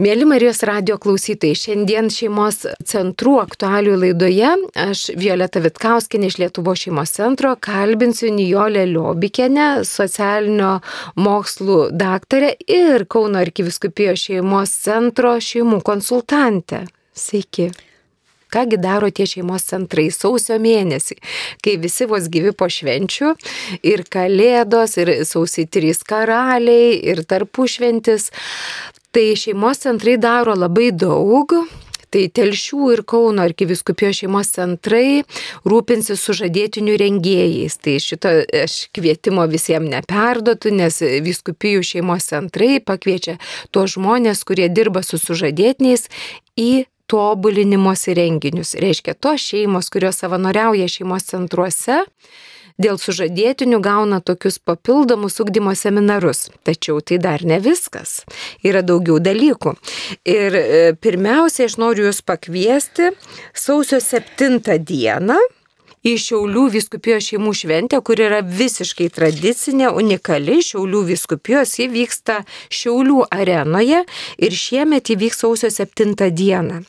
Mėly Marijos radio klausytojai, šiandien šeimos centrų aktualių laidoje aš Violeta Vitkauskinė iš Lietuvo šeimos centro kalbinsiu Nijolę Liobikienę, socialinio mokslų daktarę ir Kauno arkiviskupijos šeimos centro šeimų konsultantę. Sveiki. Kągi daro tie šeimos centrai sausio mėnesį, kai visi vos gyvi po švenčių ir kalėdos, ir sausiai trys karaliai, ir tarpušventis. Tai šeimos centrai daro labai daug. Tai Telšių ir Kauno arkiviskupijos šeimos centrai rūpinsis sužadėtinių rengėjais. Tai šito aš kvietimo visiems neperdotu, nes viskupijų šeimos centrai pakviečia tuos žmonės, kurie dirba su sužadėtiniais į tobulinimosi renginius. Reiškia, tos šeimos, kurios savanoriauja šeimos centruose, dėl sužadėtinių gauna tokius papildomus ugdymo seminarus. Tačiau tai dar ne viskas. Yra daugiau dalykų. Ir e, pirmiausia, aš noriu Jūs pakviesti sausio 7 dieną į Šiaulių viskupijos šeimų šventę, kur yra visiškai tradicinė, unikali Šiaulių viskupijos. Ji vyksta Šiaulių arenoje ir šiemet įvyks sausio 7 dieną.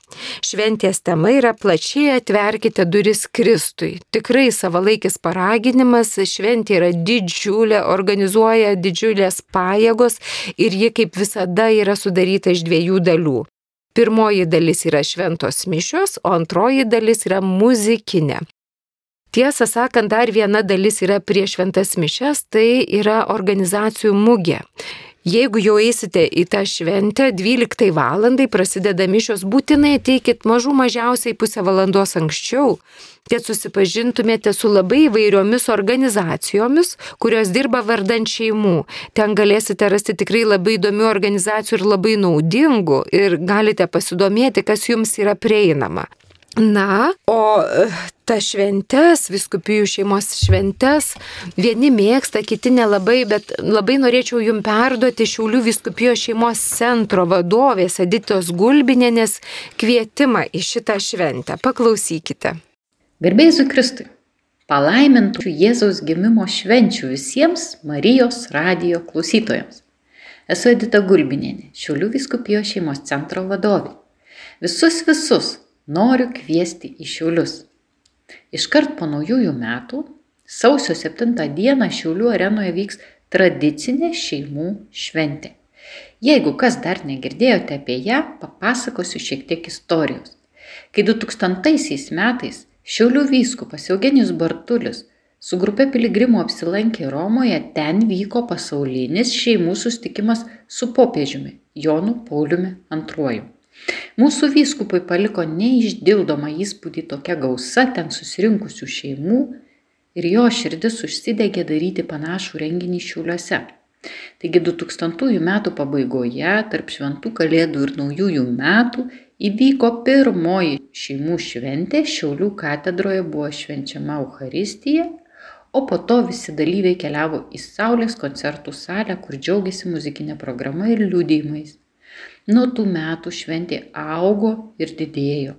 Šventės tema yra plačiai atverkite duris Kristui. Tikrai savalaikis paraginimas, šventė yra didžiulė, organizuoja didžiulės pajėgos ir ji kaip visada yra sudaryta iš dviejų dalių. Pirmoji dalis yra šventos mišios, o antroji dalis yra muzikinė. Tiesą sakant, dar viena dalis yra prieš šventas mišes, tai yra organizacijų mugė. Jeigu jau eisite į tą šventę, 12 valandai prasideda mišios, būtinai ateikit mažų mažiausiai pusę valandos anksčiau, kad susipažintumėte su labai įvairiomis organizacijomis, kurios dirba vardant šeimų. Ten galėsite rasti tikrai labai įdomių organizacijų ir labai naudingų ir galite pasidomėti, kas jums yra prieinama. Na, o ta šventes, viskupijų šeimos šventes, vieni mėgsta, kiti nelabai, bet labai norėčiau jum perduoti Šiaulių viskupijos šeimos centro vadovės Editos Gulbinėnės kvietimą į šitą šventę. Paklausykite. Gerbėjai Kristui, palaimintų Jėzaus gimimo švenčių visiems Marijos radio klausytojams. Esu Edita Gulbinėnė, Šiaulių viskupijos šeimos centro vadovė. Visus visus noriu kviesti į Šiaulius. Iškart po naujųjų metų, sausio 7 dieną Šiaulių arenoje vyks tradicinė šeimų šventė. Jeigu kas dar negirdėjote apie ją, papasakosiu šiek tiek istorijos. Kai 2000 metais Šiaulių vyskupas Eugenijus Bartulius su grupe piligrimų apsilankė Romoje, ten vyko pasaulinis šeimų sustikimas su popiežiumi Jonu Pauliumi II. Mūsų vyskupui paliko neišdildomą įspūdį tokia gausa ten susirinkusių šeimų ir jo širdis užsidegė daryti panašų renginį šiuliuose. Taigi 2000 metų pabaigoje, tarp šventų kalėdų ir naujųjų metų, įvyko pirmoji šeimų šventė, Šiaulių katedroje buvo švenčiama Euharistija, o po to visi dalyviai keliavo į Saulės koncertų salę, kur džiaugiasi muzikinė programa ir liūdėjimais. Nuo tų metų šventė augo ir didėjo.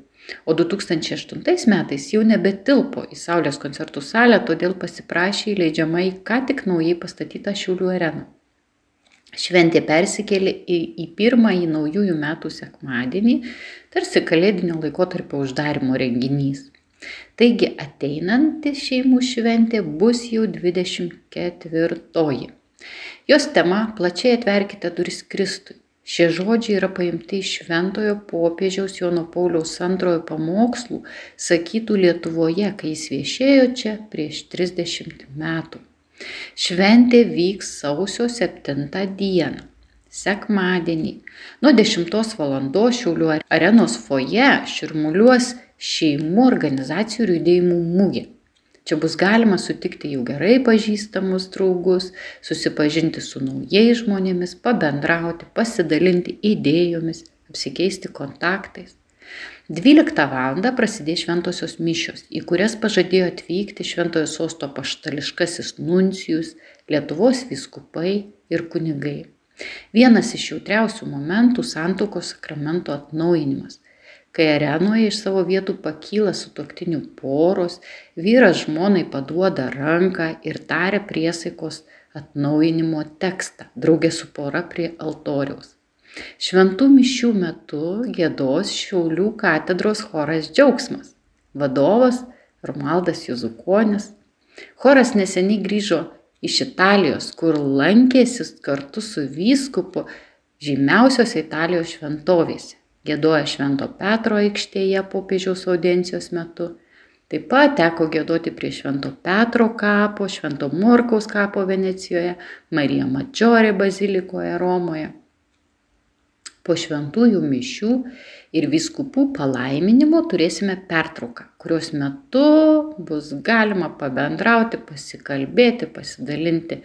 O 2008 metais jau nebetilpo į Saulės koncertų salę, todėl pasiprašė įleidžiama į ką tik naujai pastatytą Šiaulių areną. Šventė persikėlė į, į pirmąjį naujųjų metų sekmadienį, tarsi kalėdinio laikotarpio uždarimo renginys. Taigi ateinanti šeimų šventė bus jau 24. Jos tema plačiai atverkite duris Kristui. Šie žodžiai yra paimti iš šventojo popiežiaus Jono Pauliaus antrojo pamokslų, sakytų Lietuvoje, kai jis viešėjo čia prieš 30 metų. Šventė vyks sausio 7 dieną, sekmadienį. Nuo 10 val. Šiaulių arenos foje širmuliuos šeimų organizacijų ir judėjimų mūgė. Čia bus galima sutikti jau gerai pažįstamus draugus, susipažinti su naujais žmonėmis, pabendrauti, pasidalinti idėjomis, apsikeisti kontaktais. 12 val. prasidės šventosios mišios, į kurias pažadėjo atvykti šventojo sosto paštališkasis nuncijus, Lietuvos viskupai ir kunigai. Vienas iš jautriausių momentų - santokos sakramento atnaujinimas kai arenoje iš savo vietų pakyla sutuoktinių poros, vyras žmonai paduoda ranką ir taria priesaikos atnaujinimo tekstą, draugė su pora prie altoriaus. Šventų mišių metu gėdos Šiaulių katedros choras Džiaugsmas. Vadovas Romaldas Juzukonis. Choras neseniai grįžo iš Italijos, kur lankėsi kartu su vyskupu žymiausiose Italijos šventovėse. Gėdoja Švento Petro aikštėje popiežiaus audiencijos metu. Taip pat teko gėdoti prie Švento Petro kapo, Švento Morkaus kapo Venecijoje, Marija Madžiorė bazilikoje Romoje po šventųjų mišių ir viskupų palaiminimo turėsime pertrauką, kurios metu bus galima pabendrauti, pasikalbėti, pasidalinti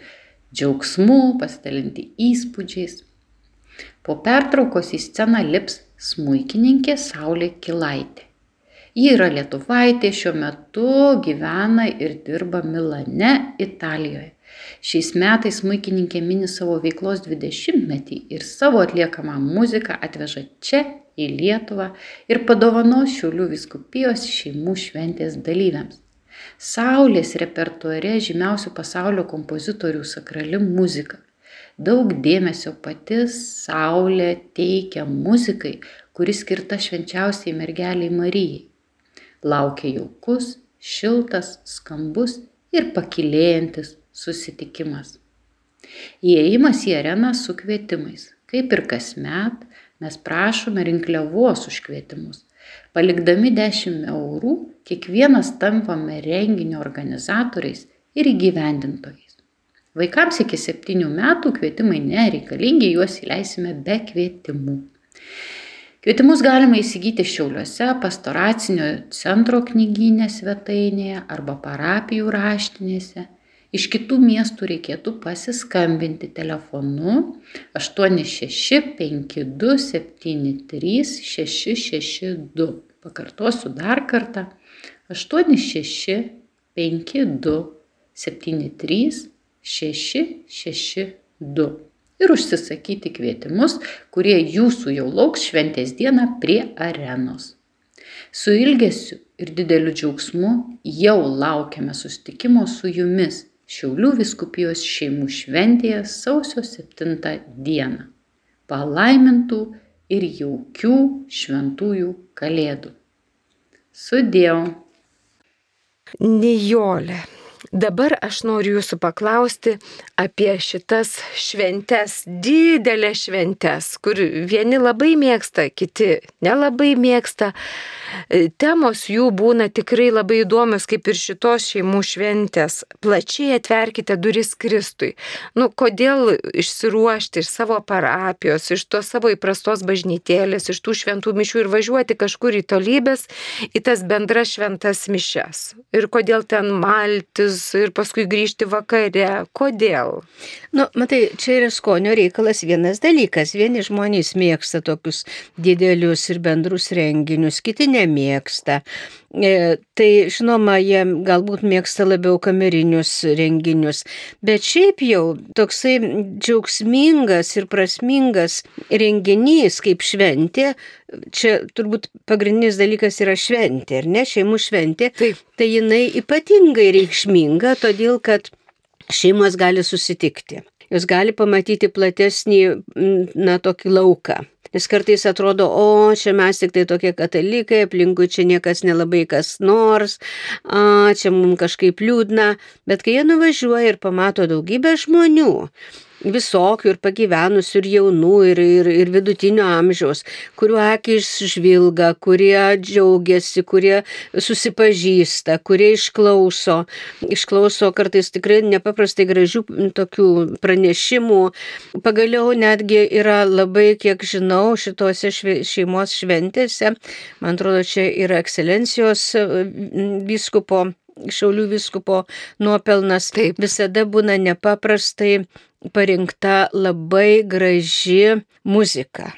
džiaugsmu, pasidalinti įspūdžiais. Po pertraukos į sceną lips smūkininkė Saulė Kilaitė. Ji yra lietuvaitė, šiuo metu gyvena ir dirba Milane, Italijoje. Šiais metais muikininkė mini savo veiklos 20-metį ir savo atliekamą muziką atveža čia į Lietuvą ir padovano Šiaulių viskupijos šeimų šventės dalyviams. Saulės repertuare žymiausių pasaulio kompozitorių sakrali muzika. Daug dėmesio pati Saulė teikia muzikai, kuris skirta švenčiausiai mergeliai Marijai. Laukia jaukus, šiltas, skambus ir pakilėjantis susitikimas. Įėjimas į areną su kvietimais. Kaip ir kasmet, mes prašome rinkliavos už kvietimus. Palikdami 10 eurų, kiekvienas tampame renginio organizatoriais ir įgyvendintojais. Vaikams iki 7 metų kvietimai nereikalingi, juos įleisime be kvietimų. Kvietimus galima įsigyti Šiauliuose pastoracinio centro knyginė svetainėje arba parapijų raštinėse Iš kitų miestų reikėtų pasiskambinti telefonu 8652736662. Pakartosiu dar kartą 8652736662. Ir užsisakyti kvietimus, kurie jūsų jau lauks šventės dieną prie arenos. Su ilgesiu ir dideliu džiaugsmu jau laukiame sustikimo su jumis Šiaulių viskupijos šeimų šventėje sausio 7 dieną. Palaimintų ir jaukių šventųjų kalėdų. Sudėjau. Nijolė. Dabar aš noriu jūsų paklausti apie šitas šventes, didelės šventes, kur vieni labai mėgsta, kiti nelabai mėgsta. Temos jų būna tikrai labai įdomios, kaip ir šitos šeimų šventės. Plačiai atverkite duris Kristui. Nu, kodėl išsiruošti iš savo parapijos, iš tos savo įprastos bažnytėlės, iš tų šventų mišių ir važiuoti kažkur į tolybės, į tas bendras šventas mišes. Ir kodėl ten maltis ir paskui grįžti vakare. Kodėl? Nu, matai, čia yra skonio reikalas vienas dalykas. Vieni žmonės mėgsta tokius didelius ir bendrus renginius, kiti ne nemėgsta. E, tai žinoma, jie galbūt mėgsta labiau kamerinius renginius, bet šiaip jau toksai džiaugsmingas ir prasmingas renginys kaip šventė, čia turbūt pagrindinis dalykas yra šventė, ar ne, šeimų šventė, Taip. tai jinai ypatingai reikšminga, todėl kad šeimos gali susitikti. Jos gali pamatyti platesnį, na, tokį lauką. Nes kartais atrodo, o čia mes tik tai tokie katalikai, aplinkui čia niekas nelabai kas nors, a, čia mums kažkaip liūdna, bet kai jie nuvažiuoja ir pamato daugybę žmonių, visokių ir pagyvenusių, ir jaunų, ir, ir, ir vidutinio amžiaus, kuriuo akis žvilga, kurie džiaugiasi, kurie susipažįsta, kurie išklauso, išklauso kartais tikrai nepaprastai gražių tokių pranešimų. Pagaliau netgi yra labai, kiek žinau, šitose šeimos šventėse, man atrodo, čia yra ekscelencijos vyskupo Šiaulių viskupo nuopelnas Taip. visada būna nepaprastai parinkta labai graži muzika.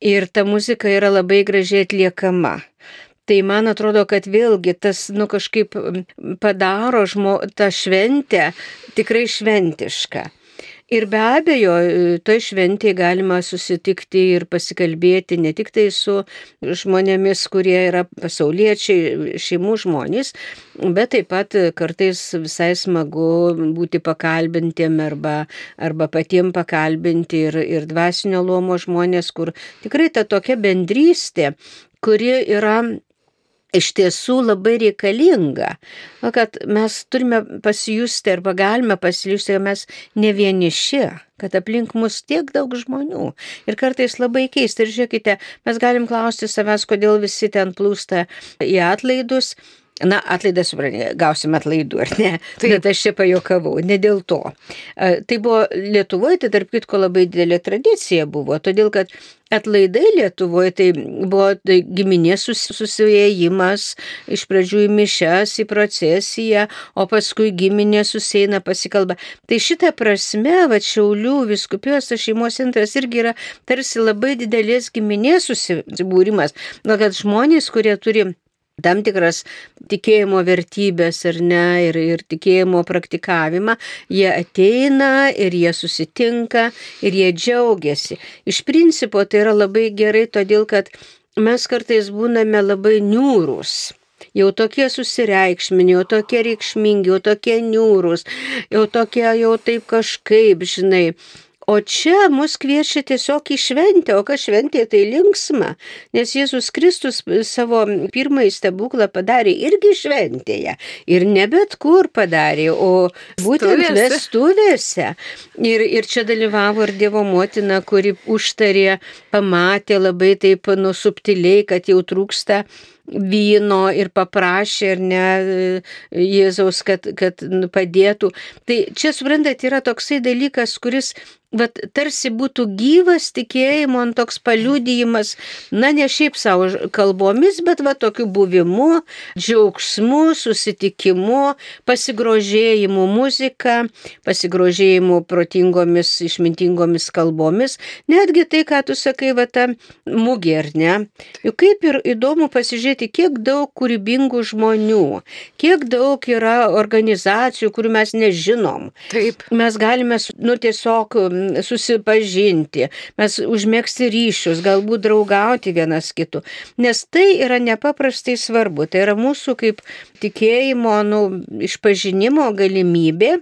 Ir ta muzika yra labai gražiai atliekama. Tai man atrodo, kad vėlgi tas, nu, kažkaip padaro žmo, tą šventę tikrai šventišką. Ir be abejo, toj šventėje galima susitikti ir pasikalbėti ne tik tai su žmonėmis, kurie yra pasauliečiai, šeimų žmonės, bet taip pat kartais visai smagu būti pakalbintiem arba, arba patiem pakalbinti ir, ir dvasinio luomo žmonės, kur tikrai ta tokia bendrystė, kuri yra iš tiesų labai reikalinga, o kad mes turime pasijusti arba galime pasijusti, kad mes ne vieniši, kad aplink mus tiek daug žmonių. Ir kartais labai keista. Ir žiūrėkite, mes galim klausti savęs, kodėl visi ten plūsta į atlaidus. Na, atlaidas, suprantate, gausim atlaidų, ar ne? Taip. Bet aš čia pajokavau, ne dėl to. Tai buvo Lietuvoje, tai tarp kitko labai didelė tradicija buvo, todėl kad atlaidai Lietuvoje tai buvo tai giminės susijėjimas, iš pradžių į mišes, į procesiją, o paskui giminė susieina pasikalba. Tai šitą prasme, va Šiaulių viskupijos šeimos centras irgi yra tarsi labai didelės giminės susibūrimas, na, kad žmonės, kurie turi tam tikras tikėjimo vertybės ar ne, ir, ir tikėjimo praktikavimą, jie ateina ir jie susitinka ir jie džiaugiasi. Iš principo tai yra labai gerai, todėl kad mes kartais būname labai niūrus jau tokie susireikšminti, jau tokie reikšmingi, jau tokie niūrus, jau tokie jau taip kažkaip, žinai. O čia mus kviečia tiesiog į šventę, o kas šventė tai linksma, nes Jėzus Kristus savo pirmąjį stebuklą padarė irgi šventėje. Ir ne bet kur padarė, o būtent Stuvėse. vestuvėse. Ir, ir čia dalyvavo ir Dievo motina, kuri užtarė, pamatė labai taip nusubtiliai, kad jau trūksta vyno ir paprašė ir ne Jėzaus, kad, kad padėtų. Tai čia, suprantat, yra toksai dalykas, kuris vat, tarsi būtų gyvas tikėjimo, toks paliudijimas, na ne šiaip savo kalbomis, bet va tokiu buvimu, džiaugsmu, susitikimu, pasigrožėjimu muzika, pasigrožėjimu protingomis, išmintingomis kalbomis. Netgi tai, ką tu sakai, va ta mugė, ar ne? Juk kaip ir įdomu pasižiūrėti, kiek daug kūrybingų žmonių, kiek daug yra organizacijų, kurių mes nežinom. Taip. Mes galime, nu tiesiog susipažinti, mes užmėgsti ryšius, galbūt draugauti vienas kitu. Nes tai yra nepaprastai svarbu. Tai yra mūsų kaip tikėjimo, nu, išpažinimo galimybė.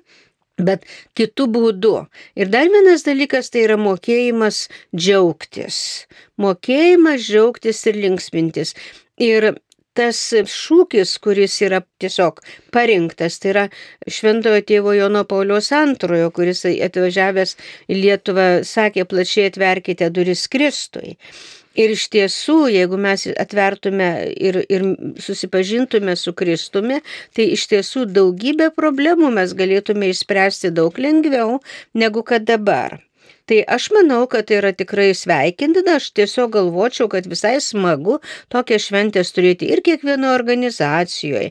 Bet kitų būdų. Ir dar vienas dalykas tai yra mokėjimas džiaugtis. Mokėjimas džiaugtis ir linksmintis. Ir tas šūkis, kuris yra tiesiog parinktas, tai yra Šventojo tėvo Jono Paulius antrojo, kuris atvažiavęs į Lietuvą sakė plačiai atverkite duris Kristui. Ir iš tiesų, jeigu mes atvertume ir, ir susipažintume su Kristumi, tai iš tiesų daugybę problemų mes galėtume išspręsti daug lengviau negu kad dabar. Tai aš manau, kad tai yra tikrai sveikintina, aš tiesiog galvočiau, kad visai smagu tokią šventės turėti ir kiekvienoje organizacijoje,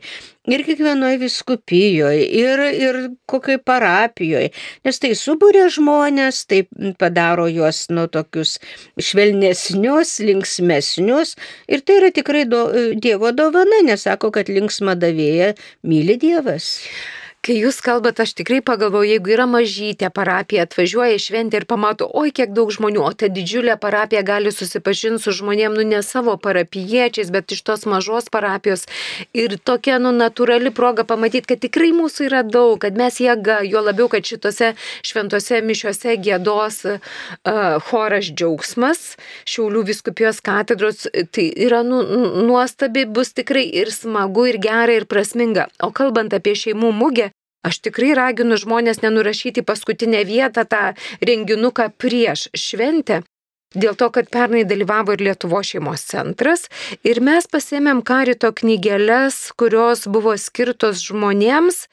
ir kiekvienoje viskupijoje, ir, ir kokioj parapijoje, nes tai subūrė žmonės, tai padaro juos nuo tokius švelnesnius, linksmesnius, ir tai yra tikrai do, Dievo dovana, nesako, kad linksma davėja myli Dievas. Kai jūs kalbate, aš tikrai pagalvoju, jeigu yra mažytė parapija, atvažiuoja šventė ir pamato, oi kiek daug žmonių, o ta didžiulė parapija gali susipažinti su žmonėm, nu ne savo parapiečiais, bet iš tos mažos parapijos. Ir tokia, nu, natūrali proga pamatyti, kad tikrai mūsų yra daug, kad mes jėga, jo labiau, kad šitose šventose mišiuose gėdos uh, choras džiaugsmas, Šiaulių viskupijos katedros, tai yra nu, nuostabi, bus tikrai ir smagu, ir gera, ir prasminga. O kalbant apie šeimų mugę, Aš tikrai raginu žmonės nenurašyti paskutinę vietą tą renginuką prieš šventę. Dėl to, kad pernai dalyvavo ir Lietuvo šeimos centras ir mes pasėmėm karito knygelės, kurios buvo skirtos žmonėms,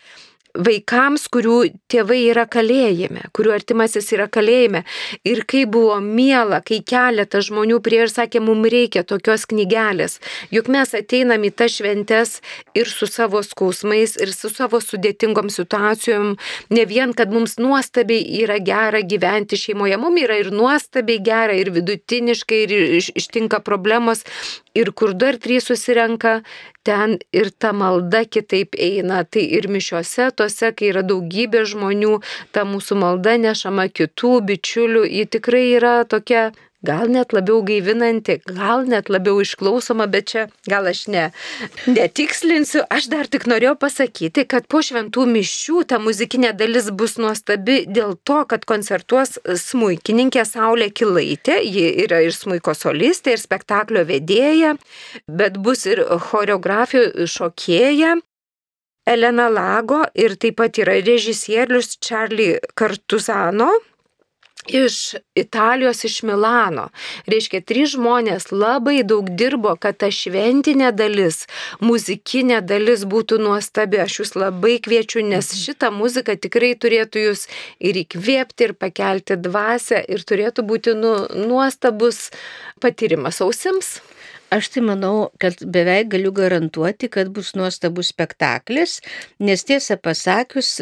vaikams, kurių tėvai yra kalėjime, kurių artimasis yra kalėjime. Ir kai buvo miela, kai keletas žmonių prie ir sakė, mums reikia tokios knygelės. Juk mes ateinam į tas šventes ir su savo skausmais, ir su savo sudėtingom situacijom. Ne vien, kad mums nuostabiai yra gera gyventi šeimoje, mums yra ir nuostabiai gera, ir vidutiniškai, ir ištinka problemos. Ir kur dar trys susirenka, ten ir ta malda kitaip eina. Tai ir mišiuose, tose, kai yra daugybė žmonių, ta mūsų malda nešama kitų bičiulių, ji tikrai yra tokia gal net labiau gaivinanti, gal net labiau išklausoma, bet čia gal aš ne, netikslinsiu. Aš dar tik norėjau pasakyti, kad po šventų mišių ta muzikinė dalis bus nuostabi dėl to, kad koncertuos smūkininkė Saulė Kilaitė, ji yra ir smūko solistė, ir spektaklio vedėja, bet bus ir choreografijų šokėja. Elena Lago ir taip pat yra režisierius Charlie Kartuzano, iš Italijos, iš Milano. Reiškia, trys žmonės labai daug dirbo, kad ta šventinė dalis, muzikinė dalis būtų nuostabi. Aš jūs labai kviečiu, nes mhm. šitą muziką tikrai turėtų jūs ir įkvėpti, ir pakelti dvasę, ir turėtų būti nu, nuostabus patyrimas ausims. Aš tai manau, kad beveik galiu garantuoti, kad bus nuostabus spektaklis, nes tiesą pasakius,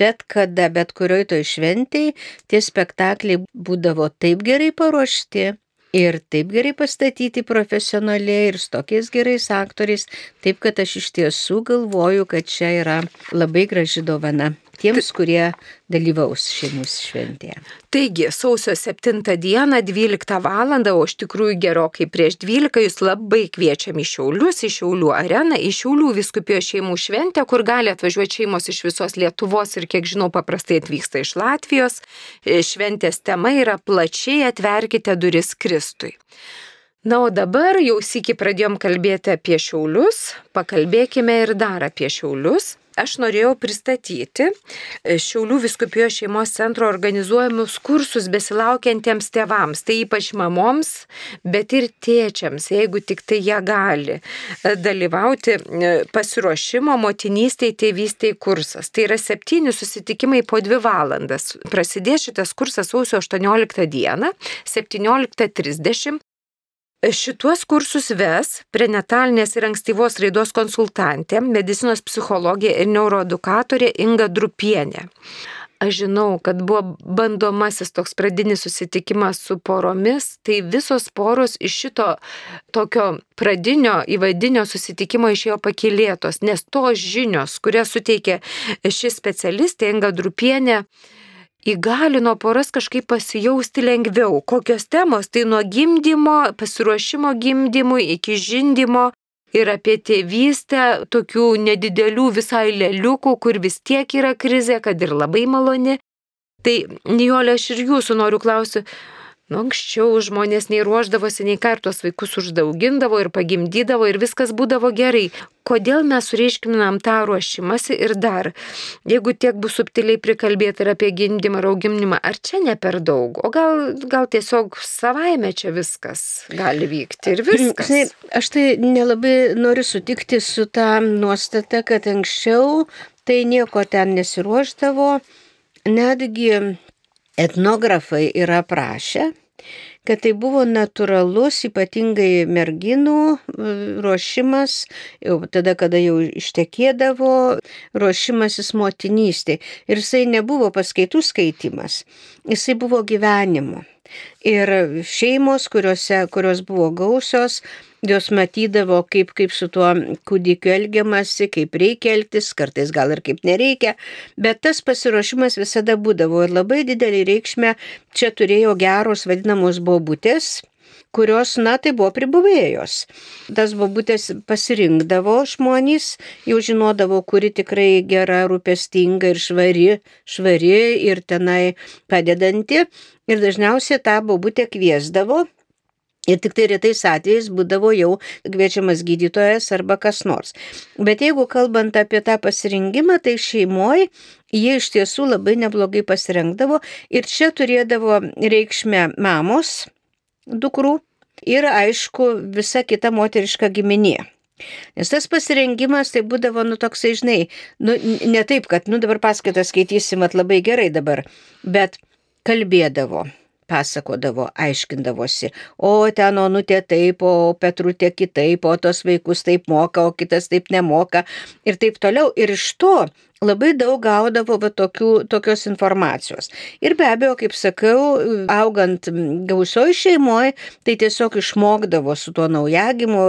bet kada, bet kurioj toj šventėj, tie spektakliai būdavo taip gerai paruošti. Ir taip gerai pastatyti profesionaliai ir su tokiais gerais aktoriais, taip kad aš iš tiesų galvoju, kad čia yra labai graži dovana tiems, kurie dalyvaus šeimų šventėje. Taigi, sausio 7 dieną 12 val. o iš tikrųjų gerokai prieš 12 jūs labai kviečiam į Šiaulius, į Šiaulių areną, į Šiaulių viskupijos šeimų šventę, kur gali atvažiuoti šeimos iš visos Lietuvos ir, kiek žinau, paprastai atvyksta iš Latvijos. Šventės tema yra plačiai atverkite duris Kristui. Na, o dabar jau sėki pradėjom kalbėti apie šiaulius, pakalbėkime ir dar apie šiaulius aš norėjau pristatyti e, Šiaulių viskupijos šeimos centro organizuojamus kursus besilaukiantiems tėvams, tai ypač mamoms, bet ir tėčiams, jeigu tik tai jie gali e, dalyvauti e, pasiruošimo motinystėje, tėvystėje kursas. Tai yra septyni susitikimai po dvi valandas. Prasidės šitas kursas sausio 18 dieną, 17.30 Šituos kursus ves prenatalinės ir ankstyvos raidos konsultantė, medicinos psichologija ir neuroedukatorė Inga Drupienė. Aš žinau, kad buvo bandomasis toks pradinis susitikimas su poromis, tai visos poros iš šito tokio pradinio įvadinio susitikimo išėjo pakilėtos, nes tos žinios, kurias suteikė ši specialistė Inga Drupienė, įgalino poras kažkaip pasijausti lengviau. Kokios temos? Tai nuo gimdymo, pasiruošimo gimdymui iki žindimo ir apie tėvystę, tokių nedidelių visai lėliukų, kur vis tiek yra krizė, kad ir labai maloni. Tai, Nijolė, aš ir jūsų noriu klausyti, Nu, anksčiau žmonės nei ruoždavosi, nei kartos vaikus uždaugindavo ir pagimdydavo ir viskas būdavo gerai. Kodėl mes sureiškinam tą ruošimąsi ir dar, jeigu tiek bus subtiliai prikalbėti ir apie gimdymą ir auginimą, ar čia ne per daug, o gal, gal tiesiog savaime čia viskas gali vykti ir viskas. Žinai, aš tai nelabai noriu sutikti su tą nuostata, kad anksčiau tai nieko ten nesiruoždavo, netgi etnografai yra prašę, kad tai buvo natūralus, ypatingai merginų e, ruošimas, jau tada, kada jau ištekėdavo, ruošimasis motinystė. Ir jisai nebuvo paskaitų skaitimas, jisai buvo gyvenimo. Ir šeimos, kuriuose, kurios buvo gausios, jos matydavo, kaip, kaip su tuo kūdikiu elgiamasi, kaip reikia elgtis, kartais gal ir kaip nereikia, bet tas pasiruošimas visada būdavo ir labai didelį reikšmę čia turėjo geros vadinamos bobutės kurios, na, tai buvo pribuvėjos. Tas bobutės pasirinkdavo žmonės, jau žinodavo, kuri tikrai gera, rūpestinga ir švari, švari ir tenai padedanti. Ir dažniausiai tą bobutę kviesdavo Ir tik tai retais atvejais būdavo jau kviečiamas gydytojas arba kas nors. Bet jeigu kalbant apie tą pasirinkimą, tai šeimoje jie iš tiesų labai neblogai pasirinkdavo ir čia turėdavo reikšmę mamos, dukrų ir aišku visa kita moteriška giminė. Nes tas pasirengimas tai būdavo, nu, toksai, žinai, nu, ne taip, kad, nu, dabar paskaitas skaitysim at labai gerai dabar, bet kalbėdavo, pasakodavo, aiškindavosi, o ten onutė taip, o Petrutė kitaip, o tos vaikus taip moka, o kitas taip nemoka ir taip toliau. Ir iš to labai daug gaudavo va, tokių, tokios informacijos. Ir be abejo, kaip sakau, augant gausioj šeimoje, tai tiesiog išmokdavo su tuo naujagimu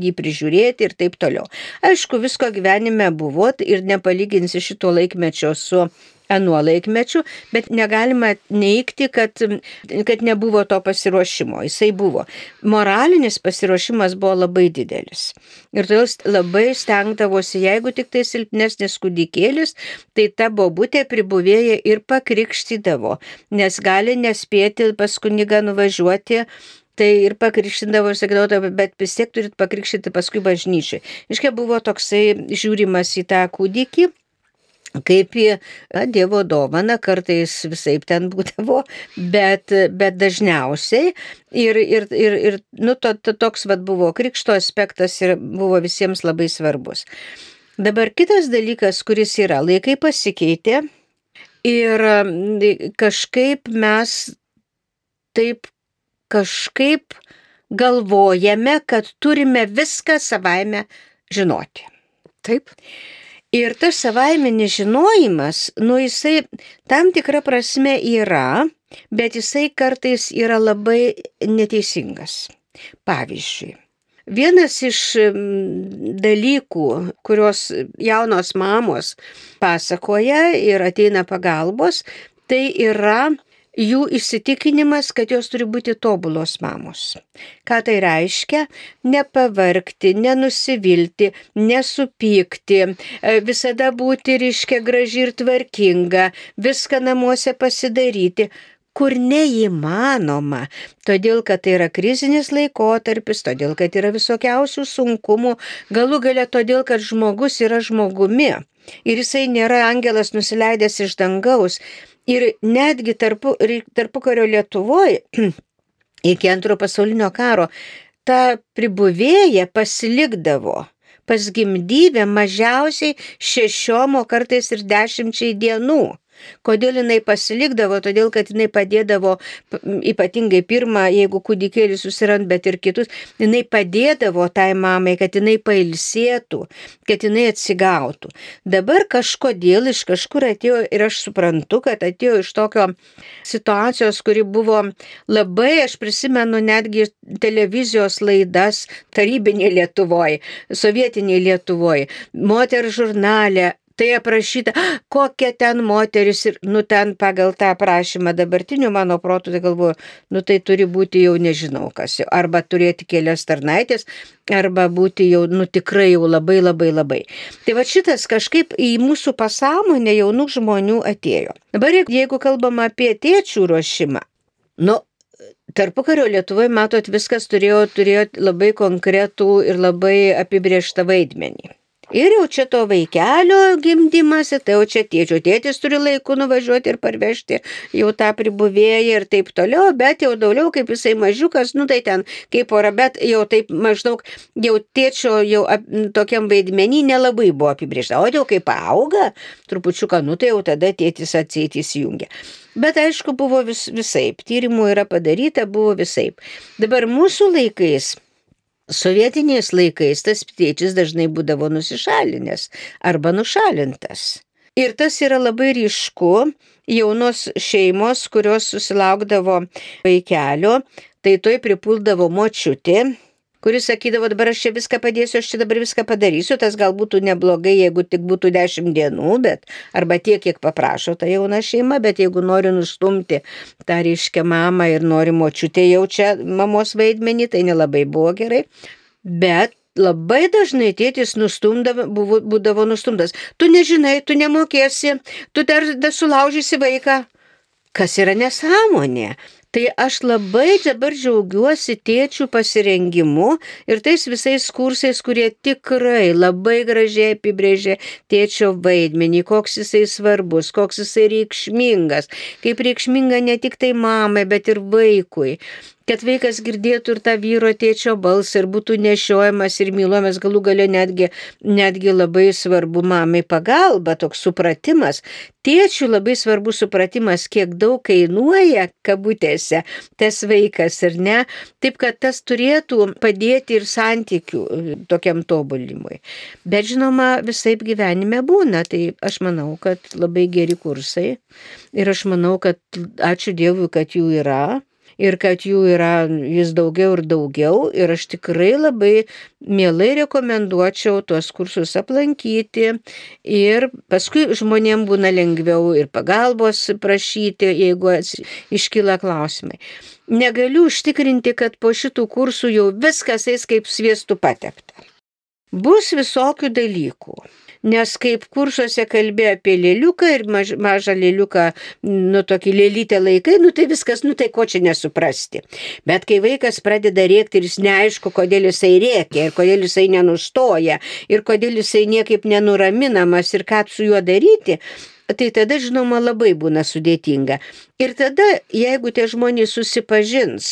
jį prižiūrėti ir taip toliau. Aišku, visko gyvenime buvo ir nepalyginsi šito laikmečio su anuo laikmečiu, bet negalima neikti, kad, kad nebuvo to pasiruošimo. Jisai buvo. Moralinis pasiruošimas buvo labai didelis. Ir todėl labai stengdavosi, jeigu tik tai silpnesnis kūdikėlis, tai ta bobutė pribuvėja ir pakrikštydavo, nes gali nespėti pas kunigą nuvažiuoti tai ir pakrikštindavo ir sakydavo, bet vis tiek turit pakrikštyti paskui bažnyčiai. Iškia buvo toksai žiūrimas į tą kūdikį kaip į na, Dievo dovaną, kartais visai ten būdavo, bet, bet dažniausiai ir, ir, ir, ir nu, to, to, toks vad buvo krikšto aspektas ir buvo visiems labai svarbus. Dabar kitas dalykas, kuris yra, laikai pasikeitė ir kažkaip mes taip kažkaip galvojame, kad turime viską savaime žinoti. Taip. Ir tas savaiminis žinojimas, nu jisai tam tikrą prasme yra, bet jisai kartais yra labai neteisingas. Pavyzdžiui, vienas iš dalykų, kurios jaunos mamos pasakoja ir ateina pagalbos, tai yra jų įsitikinimas, kad jos turi būti tobulos mamos. Ką tai reiškia? Nepavarkti, nenusivilti, nesupykti, e, visada būti ryškia graži ir tvarkinga, viską namuose pasidaryti kur neįmanoma, todėl kad tai yra krizinis laikotarpis, todėl kad yra visokiausių sunkumų, galų gale todėl, kad žmogus yra žmogumi. Ir jisai nėra angelas nusileidęs iš dangaus, Ir netgi tarpu, tarpukario Lietuvoje, iki antro pasaulinio karo, ta pribuvėja pasilikdavo pas gimdybę mažiausiai šešiom, o kartais ir dešimčiai dienų. Kodėl jinai pasilikdavo? Todėl, kad jinai padėdavo, ypatingai pirmą, jeigu kūdikėlį susirand, bet ir kitus, jinai padėdavo tai mamai, kad jinai pailsėtų, kad jinai atsigautų. Dabar kažkodėl iš kažkur atėjo ir aš suprantu, kad atėjo iš tokio situacijos, kuri buvo labai, aš prisimenu netgi televizijos laidas tarybinė Lietuvoje, sovietinė Lietuvoje, moterų žurnalė, tai aprašyta, kokia ten moteris ir, nu, ten pagal tą aprašymą dabartinių mano protų, tai galvoju, nu, tai turi būti jau nežinau kas, arba turėti kelias tarnaitės, arba būti jau, nu, tikrai jau labai labai labai. Tai va šitas kažkaip į mūsų pasąmonę jaunų žmonių atėjo. Dabar jeigu kalbam apie tėčių ruošimą, nu, Tarpukario Lietuvoje, matot, viskas turėjo, turėjo labai konkretų ir labai apibrieštą vaidmenį. Ir jau čia to vaikelio gimdymas, tai jau čia tėčio tėtis turi laiku nuvažiuoti ir parvežti jau tą pribuvėją ir taip toliau, bet jau daugiau kaip jisai mažiukas, nu tai ten kaip ora, bet jau taip maždaug jau tėčio jau ap, tokiam vaidmenį nelabai buvo apibriešta. O jau kaip auga, trupučiuką, nu tai jau tada tėtis atsėtis jungia. Bet aišku, buvo vis, visaip, tyrimų yra padaryta, buvo visaip. Dabar mūsų laikais Sovietiniais laikais tas tėtis dažnai būdavo nusišalinęs arba nušalintas. Ir tas yra labai ryšku, jaunos šeimos, kurios susilaukdavo vaikelio, tai toj pripuldavo močiutė, kuris sakydavo, dabar aš čia viską padėsiu, aš čia dabar viską padarysiu, tas gal būtų neblogai, jeigu tik būtų dešimt dienų, bet arba tiek, kiek paprašo ta jauna šeima, bet jeigu nori nustumti tą ryškę mamą ir nori močiutė jaučia mamos vaidmenį, tai nelabai buvo gerai. Bet labai dažnai tėtis nustumdavo, buvo, būdavo nustumdas. Tu nežinai, tu nemokėsi, tu dar, dar sulaužysi vaiką. Kas yra nesąmonė? Tai aš labai dabar džiaugiuosi tėčių pasirengimu ir tais visais kursais, kurie tikrai labai gražiai apibrėžė tėčio vaidmenį, koks jisai svarbus, koks jisai reikšmingas, kaip reikšminga ne tik tai mamai, bet ir vaikui kad vaikas girdėtų ir tą vyro tėčio balsą ir būtų nešiojamas ir mylomas galų gale netgi, netgi labai svarbu mamai pagalba, toks supratimas. Tėčių labai svarbu supratimas, kiek daug kainuoja, kabutėse, tas vaikas ir ne. Taip, kad tas turėtų padėti ir santykių e, tokiam tobulimui. Bet žinoma, visai gyvenime būna. Tai aš manau, kad labai geri kursai. Ir aš manau, kad ačiū Dievui, kad jų yra ir kad jų yra vis daugiau ir daugiau. Ir aš tikrai labai mielai rekomenduočiau tuos kursus aplankyti. Ir paskui žmonėm būna lengviau ir pagalbos prašyti, jeigu iškyla klausimai. Negaliu užtikrinti, kad po šitų kursų jau viskas eis kaip sviestų patepta. Bus visokių dalykų nes kaip kursuose kalbėjo apie lėliuką ir maž, mažą lėliuką, nu tokį lėlytę laikai, nu tai viskas, nu tai ko čia nesuprasti. Bet kai vaikas pradeda rėkti ir jis neaišku, kodėl jisai rėkia ir kodėl jisai nenustoja ir kodėl jisai niekaip nenuraminamas ir ką su juo daryti, tai tada, žinoma, labai būna sudėtinga. Ir tada, jeigu tie žmonės susipažins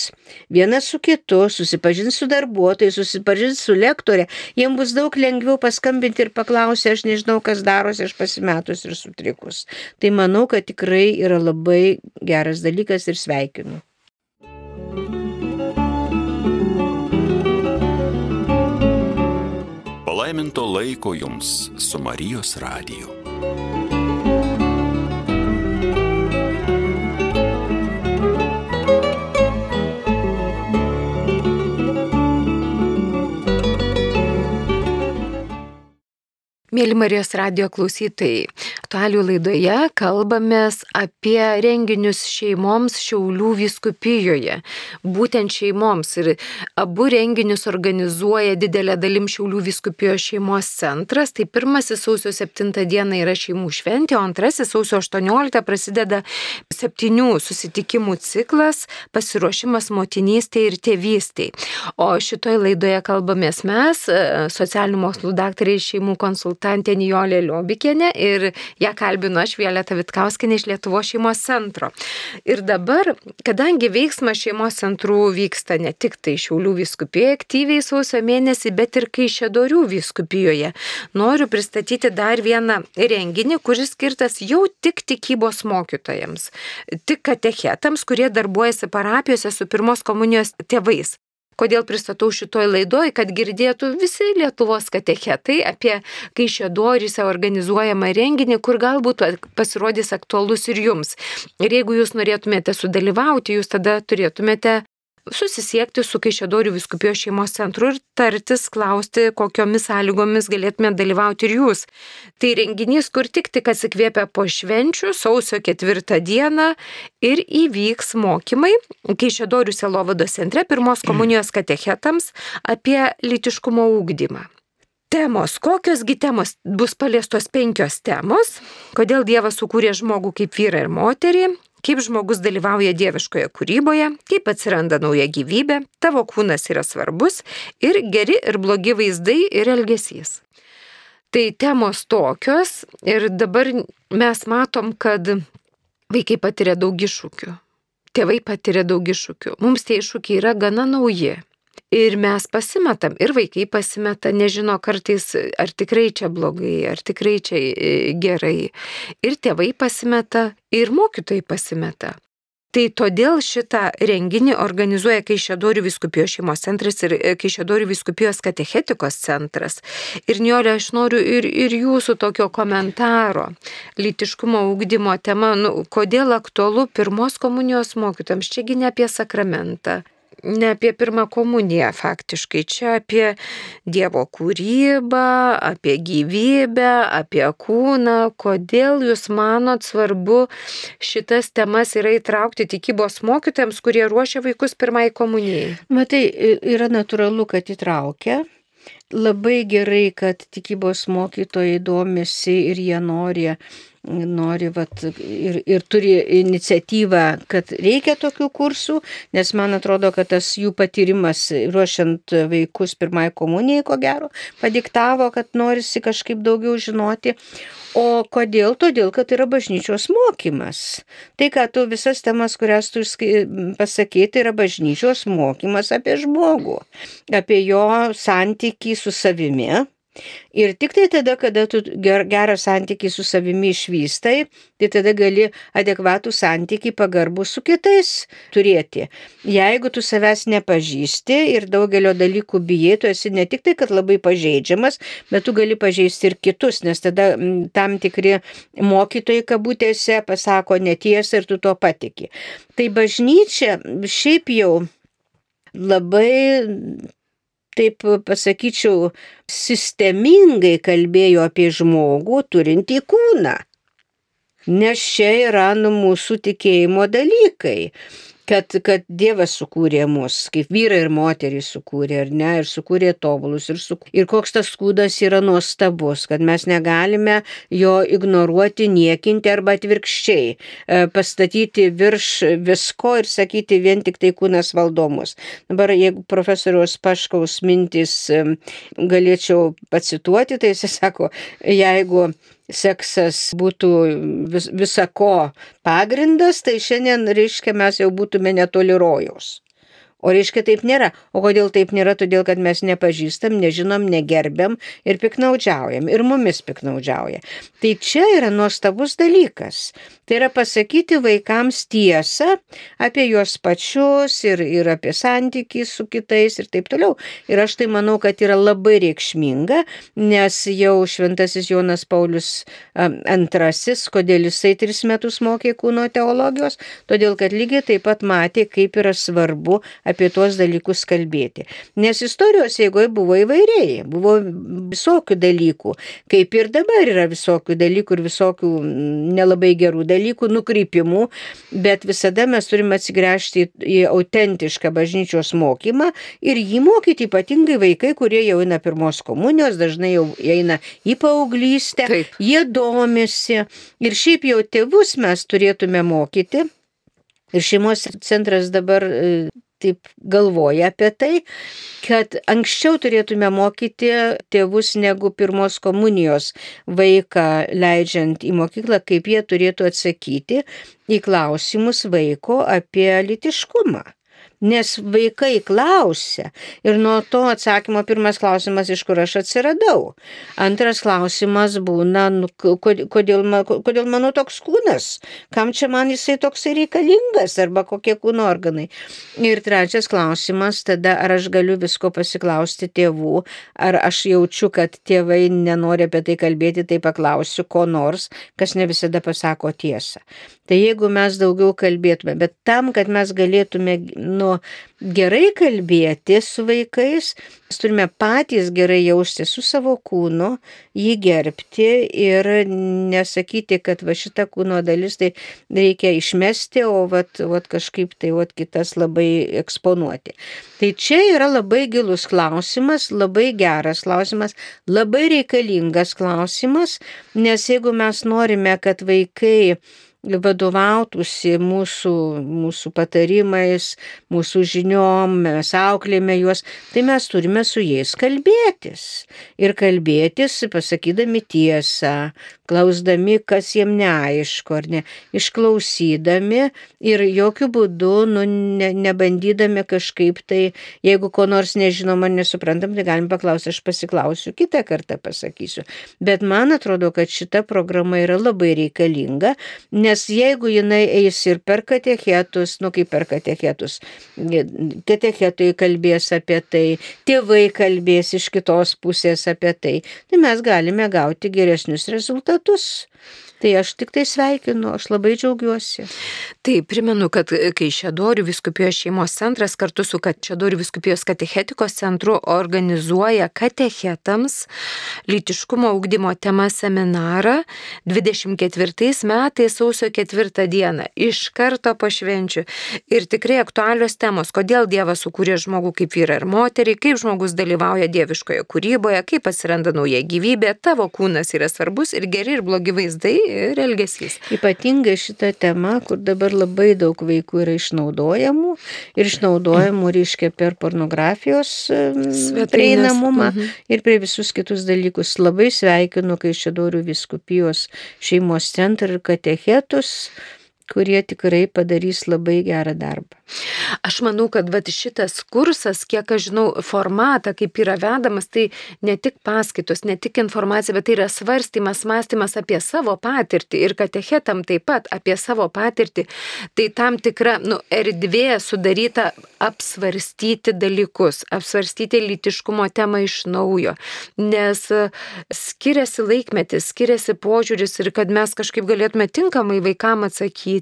vienas su kitu, susipažins su darbuotojai, susipažins su lektorė, jiems bus daug lengviau paskambinti ir paklausyti, aš nežinau, kas darosi, aš pasimetus ir sutrikus. Tai manau, kad tikrai yra labai geras dalykas ir sveikinu. Palaiminto laiko jums su Marijos radiju. Mėly Marijos radio klausytojai, aktualių laidoje kalbamės apie renginius šeimoms Šiaulių viskupijoje. Būtent šeimoms. Ir abu renginius organizuoja didelė dalim Šiaulių viskupijos šeimos centras. Tai pirmasis sausio 7 diena yra šeimų šventė, o antrasis sausio 18 prasideda septynių susitikimų ciklas pasiruošimas motinystė ir tėvystė. O šitoje laidoje kalbamės mes, socialinių mokslų daktarai šeimų konsultantai konsultantė Nijolė Liobikienė ir ją kalbinu aš Violeta Vitkauskinė iš Lietuvo šeimos centro. Ir dabar, kadangi veiksmas šeimos centrų vyksta ne tik tai Šiaulių viskupijoje aktyviai sausio mėnesį, bet ir Kaišėdorių viskupijoje, noriu pristatyti dar vieną renginį, kuris skirtas jau tik tikybos mokytojams, tik katechetams, kurie darbuojasi parapijose su pirmos komunijos tėvais. Kodėl pristatau šitoj laidoj, kad girdėtų visi Lietuvos katechetai apie Kaišėdoryse organizuojamą renginį, kur galbūt pasirodys aktualus ir jums. Ir jeigu jūs norėtumėte sudalyvauti, jūs tada turėtumėte susisiekti su Kaišėdorių viskupijos šeimos centru ir tartis, klausti, kokiomis sąlygomis galėtume dalyvauti ir jūs. Tai renginys, kur tik tik atsikvėpia po švenčių, sausio ketvirtą dieną ir įvyks mokymai Kaišėdorių selovado centre pirmos komunijos katechetams apie litiškumo ūkdymą. Temos, kokiosgi temos bus paliestos penkios temos, kodėl Dievas sukūrė žmogų kaip vyrą ir moterį, kaip žmogus dalyvauja dieviškoje kūryboje, kaip atsiranda nauja gyvybė, tavo kūnas yra svarbus ir geri ir blogi vaizdai ir elgesys. Tai temos tokios ir dabar mes matom, kad vaikai patiria daug iššūkių. Tėvai patiria daug iššūkių. Mums tie iššūkiai yra gana nauji. Ir mes pasimetam, ir vaikai pasimeta, nežino kartais, ar tikrai čia blogai, ar tikrai čia e, gerai. Ir tėvai pasimeta, ir mokytojai pasimeta. Tai todėl šitą renginį organizuoja Kaišėdorių viskupijos šeimos centras ir e, Kaišėdorių viskupijos katechetikos centras. Ir Niolė, aš noriu ir, ir jūsų tokio komentaro. Lytiškumo ūkdymo tema, nu, kodėl aktualu pirmos komunijos mokytams, čiagi ne apie sakramentą, ne apie pirmą komuniją faktiškai, čia apie Dievo kūrybą, apie gyvybę, apie kūną. Kodėl jūs manot svarbu šitas temas yra įtraukti tikybos mokytėms, kurie ruošia vaikus pirmai komunijai? Matai, yra natūralu, kad įtraukia. Labai gerai, kad tikybos mokytojai domisi ir jie nori nori vat, ir, ir turi iniciatyvą, kad reikia tokių kursų, nes man atrodo, kad tas jų patyrimas ruošiant vaikus pirmai komunijai, ko gero, padiktavo, kad norisi kažkaip daugiau žinoti. O kodėl? Todėl, kad yra bažnyčios mokymas. Tai, ką tu visas temas, kurias tu pasakyti, tai yra bažnyčios mokymas apie žmogų, apie jo santykį su savimi Ir tik tai tada, kada tu ger, gerą santykį su savimi išvystai, tai tada gali adekvatų santykį pagarbų su kitais turėti. Jeigu tu savęs nepažįsti ir daugelio dalykų bijai, tu esi ne tik tai, kad labai pažeidžiamas, bet tu gali pažeisti ir kitus, nes tada tam tikri mokytojai kabutėse pasako netiesą ir tu to patiki. Tai bažnyčia šiaip jau labai taip pasakyčiau, sistemingai kalbėjo apie žmogų turintį kūną. Nes čia yra nu, mūsų tikėjimo dalykai kad, kad Dievas sukūrė mus, kaip vyrai ir moterys sukūrė, ar ne, ir sukūrė tobulus, ir, su, ir koks tas kūdas yra nuostabus, kad mes negalime jo ignoruoti, niekinti arba atvirkščiai, e, pastatyti virš visko ir sakyti vien tik tai kūnas valdomus. Dabar, jeigu profesoriaus Paškaus mintis e, galėčiau pacituoti, tai jis sako, jeigu seksas būtų vis, visako pagrindas, tai šiandien, reiškia, mes jau būtume netoli rojaus. O reiškia, taip nėra. O kodėl taip nėra? Todėl, kad mes nepažįstam, nežinom, negerbiam ir piknaudžiaujam. Ir mumis piknaudžiauja. Tai čia yra nuostabus dalykas. Tai yra pasakyti vaikams tiesą apie juos pačius ir, ir apie santykį su kitais ir taip toliau. Ir aš tai manau, kad yra labai reikšminga, nes jau šventasis Jonas Paulius II, kodėl jisai tris metus mokė kūno teologijos, todėl kad lygiai taip pat matė, kaip yra svarbu apie tuos dalykus kalbėti. Nes istorijos eigoje buvo įvairiai, buvo visokių dalykų, kaip ir dabar yra visokių dalykų ir visokių nelabai gerų dalykų nukrypimų, bet visada mes turime atsigręžti į autentišką bažnyčios mokymą ir jį mokyti ypatingai vaikai, kurie jau eina pirmos komunijos, dažnai jau eina į paauglystę, Taip. jie domisi ir šiaip jau tėvus mes turėtume mokyti. Ir šeimos centras dabar taip galvoja apie tai, kad anksčiau turėtume mokyti tėvus negu pirmos komunijos vaiką leidžiant į mokyklą, kaip jie turėtų atsakyti į klausimus vaiko apie litiškumą. Nes vaikai klausia ir nuo to atsakymo pirmas klausimas, iš kur aš atsiradau. Antras klausimas būna, nu, kodėl, kodėl mano toks kūnas, kam čia man jisai toksai reikalingas arba kokie kūno organai. Ir trečias klausimas, tada ar aš galiu visko pasiklausti tėvų, ar aš jaučiu, kad tėvai nenori apie tai kalbėti, tai paklausiu ko nors, kas ne visada pasako tiesą. Tai jeigu mes daugiau kalbėtume, bet tam, kad mes galėtume nu, gerai kalbėti su vaikais, mes turime patys gerai jausti su savo kūnu, jį gerbti ir nesakyti, kad va šita kūno dalis tai reikia išmesti, o vat, vat kažkaip tai vat kitas labai eksponuoti. Tai čia yra labai gilus klausimas, labai geras klausimas, labai reikalingas klausimas, nes jeigu mes norime, kad vaikai vadovautųsi mūsų, mūsų patarimais, mūsų žiniom, mes auklėme juos, tai mes turime su jais kalbėtis. Ir kalbėtis, pasakydami tiesą, klausdami, kas jiem neaišku, ar ne, išklausydami ir jokių būdų, nu, ne, nebandydami kažkaip tai, jeigu ko nors nežinom ar nesuprantam, tai galim paklausti, aš pasiklausiu, kitą kartą pasakysiu. Bet man atrodo, kad šita programa yra labai reikalinga, nes Nes jeigu jinai eis ir per katechetus, nu kaip per katechetus, katechetai kalbės apie tai, tėvai kalbės iš kitos pusės apie tai, tai mes galime gauti geresnius rezultatus. Tai aš tik tai sveikinu, aš labai džiaugiuosi. Taip, primenu, kad kai Šedorių viskupijos šeimos centras kartu su Šedorių viskupijos katechetikos centru organizuoja katechetams lytiškumo augdymo tema seminarą 24 metais sausio 4 dieną iš karto po švenčių. Ir tikrai aktualios temos, kodėl Dievas sukūrė žmogų kaip vyrą ir moterį, kaip žmogus dalyvauja dieviškoje kūryboje, kaip atsiranda nauja gyvybė, tavo kūnas yra svarbus ir geri ir blogi vaizdai ir elgesys. Ypatingai šita tema, kur dabar labai daug vaikų yra išnaudojamų ir išnaudojamų, reiškia, per pornografijos Svetainės. prieinamumą Mhm. ir prie visus kitus dalykus. Labai sveikinu, kai Šedorių viskupijos šeimos centrą ir katechetus, kurie tikrai padarys labai gerą darbą. Aš manau, kad vat, šitas kursas, kiek aš žinau, formatą, kaip yra vedamas, tai ne tik paskaitos, ne tik informacija, bet tai yra svarstymas, mąstymas apie savo patirtį ir katechetam taip pat apie savo patirtį. Tai tam tikra nu, erdvė sudaryta apsvarstyti dalykus, apsvarstyti lytiškumo temą iš naujo. Nes e, skiriasi laikmetis, skiriasi požiūris ir kad mes kažkaip galėtume tinkamai vaikam atsakyti,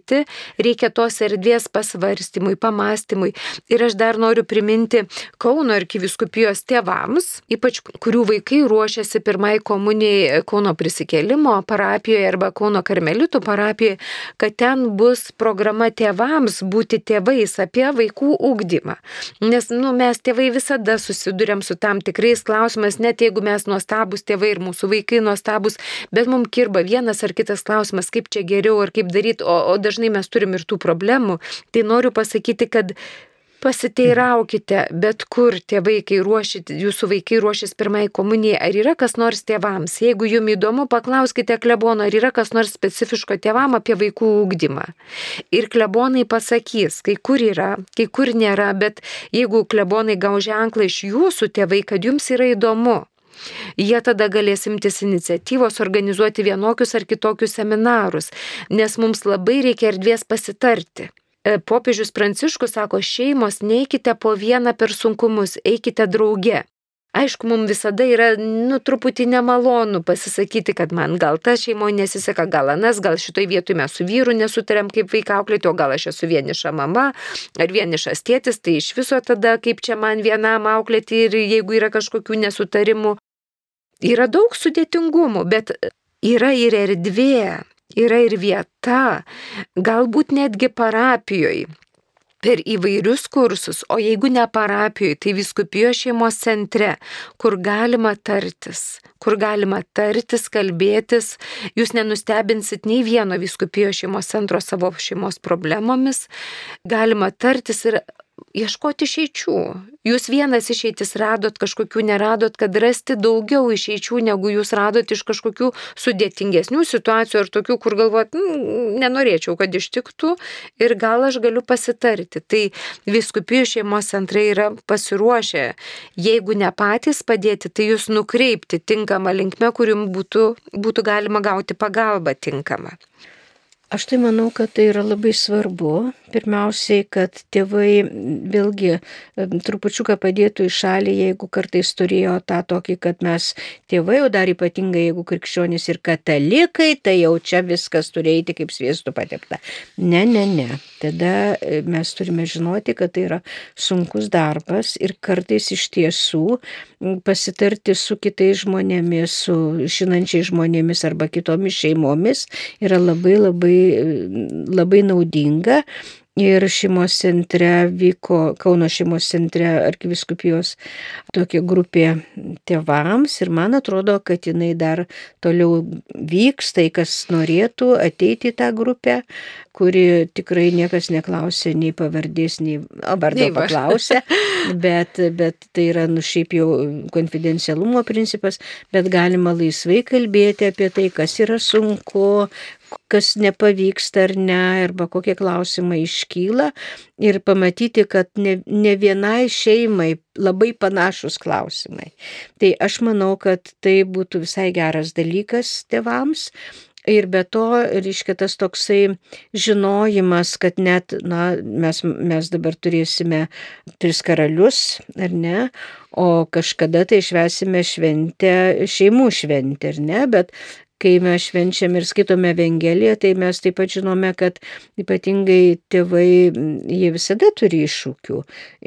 reikia tos erdvės pasvarstymui, pamastymui. Ir aš dar noriu priminti Kauno arkiviskupijos tėvams, ypač kurių vaikai ruošiasi pirmai komunijai Kauno prisikėlimo parapijoje arba Kauno karmelitų parapijoje, kad ten bus programa tėvams būti tėvais apie vaikų ūkdymą. Nes nu, mes tėvai visada susidurėm su tam tikrais klausimais, net jeigu mes nuostabus tėvai ir mūsų vaikai nuostabus, bet mums kirba vienas ar kitas klausimas, kaip čia geriau ar kaip daryti, o, o dažnai mes turim ir tų problemų. Tai noriu pasakyti, kad pasiteiraukite, bet kur tie vaikai ruošit, jūsų vaikai ruošis pirmai komunijai, ar yra kas nors tėvams. Jeigu jums įdomu, paklauskite klebono, ar yra kas nors specifiško tėvam apie vaikų ūkdymą. Ir klebonai pasakys, kai kur yra, kai kur nėra, bet jeigu klebonai gau ženklą iš jūsų tėvai, kad jums yra įdomu, Jie tada galės imtis iniciatyvos organizuoti vienokius ar kitokius seminarus, nes mums labai reikia erdvės pasitarti. E, Popiežius Pranciškus sako, šeimos neikite po vieną per sunkumus, eikite drauge. Aišku, mums visada yra, nu, truputį nemalonu pasisakyti, kad man gal ta šeimoje nesiseka, gal anas, gal šitoj vietoj mes su vyru nesutariam kaip vaiką auklėti, o gal aš esu vieniša mama ar vienišas tėtis, tai iš viso tada kaip čia man vienam auklėti ir jeigu yra kažkokių nesutarimų. Yra daug sudėtingumų, bet yra ir erdvė, yra ir vieta, galbūt netgi parapijoje per įvairius kursus, o jeigu ne parapijoje, tai viskupijos šeimos centre, kur galima tartis, kur galima tartis, kalbėtis, jūs nenustebinsit nei vieno viskupijos šeimos centro savo šeimos problemomis, galima tartis ir ieškoti išeičių. Jūs vienas išeitis radot, kažkokių neradot, kad rasti daugiau išeičių, negu jūs radot iš kažkokių sudėtingesnių situacijų ar tokių, kur galvot, "Mm, nenorėčiau, kad ištiktų ir gal aš galiu pasitarti. Tai viskupijų šeimos centrai yra pasiruošę, jeigu ne patys padėti, tai jūs nukreipti tinkamą linkmę, kurium būtų, būtų galima gauti pagalbą tinkamą. Aš tai manau, kad tai yra labai svarbu. Pirmiausiai, kad tėvai vėlgi trupučiuką padėtų į šalį, jeigu kartais turėjo tą tokį, kad mes tėvai, o dar ypatingai jeigu krikščionys ir katalikai, tai jau čia viskas turi eiti kaip sviestų patepta. Ne, ne, ne. Tada e, mes turime žinoti, kad tai yra sunkus darbas ir kartais iš tiesų pasitarti su kitais žmonėmis, su žinančiais žmonėmis arba kitomis šeimomis yra labai labai, labai naudinga. Ir šeimos centre vyko, Kauno šeimos centre arkiviskupijos tokia grupė tėvams. Ir man atrodo, kad jinai dar toliau vyks, tai kas norėtų ateiti į tą grupę, kuri tikrai niekas neklausė nei pavardės, nei o, vardo Nei paklausė, bet, bet tai yra nu šiaip jau konfidencialumo principas, bet galima laisvai kalbėti apie tai, kas yra sunku, kas nepavyksta ar ne, arba kokie klausimai iškyla ir pamatyti, kad ne, ne vienai šeimai labai panašus klausimai. Tai aš manau, kad tai būtų visai geras dalykas tėvams. Ir be to, reiškia tas toksai žinojimas, kad net, na, mes, mes dabar turėsime tris karalius, ar ne, o kažkada tai švesime šventę, šeimų šventę, ar ne, bet kai mes švenčiam ir skaitome Evangeliją, tai mes taip pat žinome, kad ypatingai tėvai, jie visada turi iššūkių.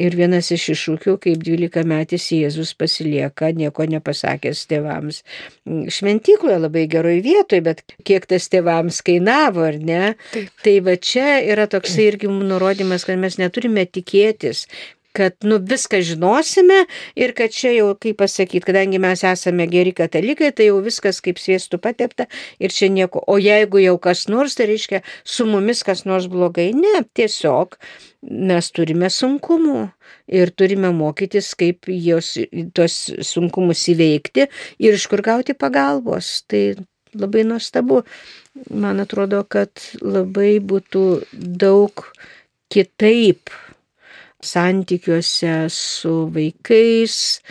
Ir vienas iš iššūkių, kaip 12 metais Jėzus pasilieka, nieko nepasakęs tėvams. Šventykloje labai geroj vietoje, bet kiek tas tėvams kainavo, ar ne? Taip. Tai va čia yra toksai irgi nurodymas, kad mes neturime tikėtis, kad nu, viską žinosime ir kad čia jau, kaip pasakyti, kadangi mes esame geri katalikai, tai jau viskas kaip sviestų patepta ir čia nieko. O jeigu jau kas nors, tai reiškia, su mumis kas nors blogai. Ne, tiesiog mes turime sunkumų ir turime mokytis, kaip jos, tos sunkumus įveikti ir iš kur gauti pagalbos. Tai labai nuostabu. Man atrodo, kad labai būtų daug kitaip santykiuose su vaikais,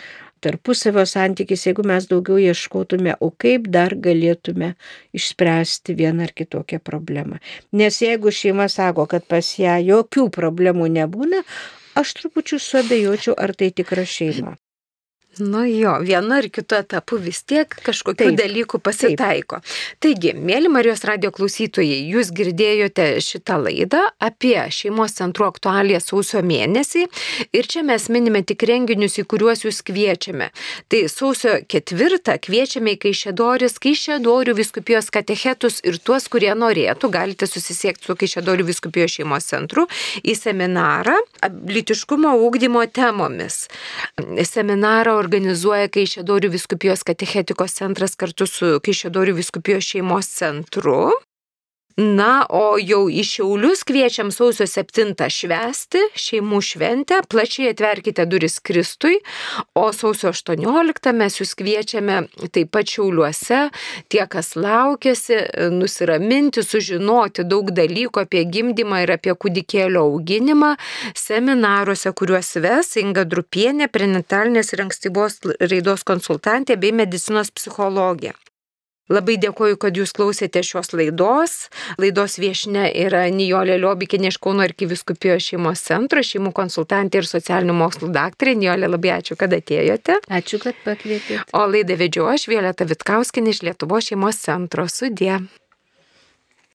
tarpusavio santykis, jeigu mes daugiau ieškotume, o kaip dar galėtume išspręsti vieną ar kitokią problemą. Nes jeigu šeima sako, kad pas ją jokių problemų nebūna, aš trupučiu suabejočiau, ar tai tikra šeima. Nu jo, vienu ar kitu etapu vis tiek kažkokių taip, dalykų pasitaiko. Taip. Taigi, mėly Marijos radio klausytojai, jūs girdėjote šitą laidą apie šeimos centrų aktualiją sausio mėnesį ir čia mes minime tik renginius, į kuriuos jūs kviečiame. Tai sausio ketvirtą kviečiame į Kaišėdoris, Kaišėdorių viskupijos katechetus ir tuos, kurie norėtų, galite susisiekti su Kaišėdorių viskupijos šeimos centru į seminarą lytiškumo ūkdymo temomis. Seminarą organizuoja Kaišėdorių viskupijos katechetikos centras kartu su Kaišėdorių viskupijos šeimos centru. Na, o jau į Šiaulius kviečiam sausio 7 švesti šeimų šventę, plačiai atverkite duris Kristui, o sausio 18 mes jūs kviečiame taip pat Šiauliuose, tie, kas laukėsi, nusiraminti, sužinoti daug dalykų apie gimdymą ir apie kūdikėlio auginimą. Seminaruose, kuriuos ves Inga Drupienė, prenatalinės ir ankstyvos raidos konsultantė bei medicinos psichologė. Labai dėkoju, kad jūs klausėte šios laidos. Laidos viešne yra Nijolė Liobikinė iš Kauno arkiviskupijos šeimos centro, šeimų konsultantė ir socialinių mokslų daktarė. Nijolė, labai ačiū, kad atėjote. Ačiū, kad pakvietėte. O laidą vedžiu aš, Violeta Vitkauskinė iš Lietuvo šeimos centro. Sudė.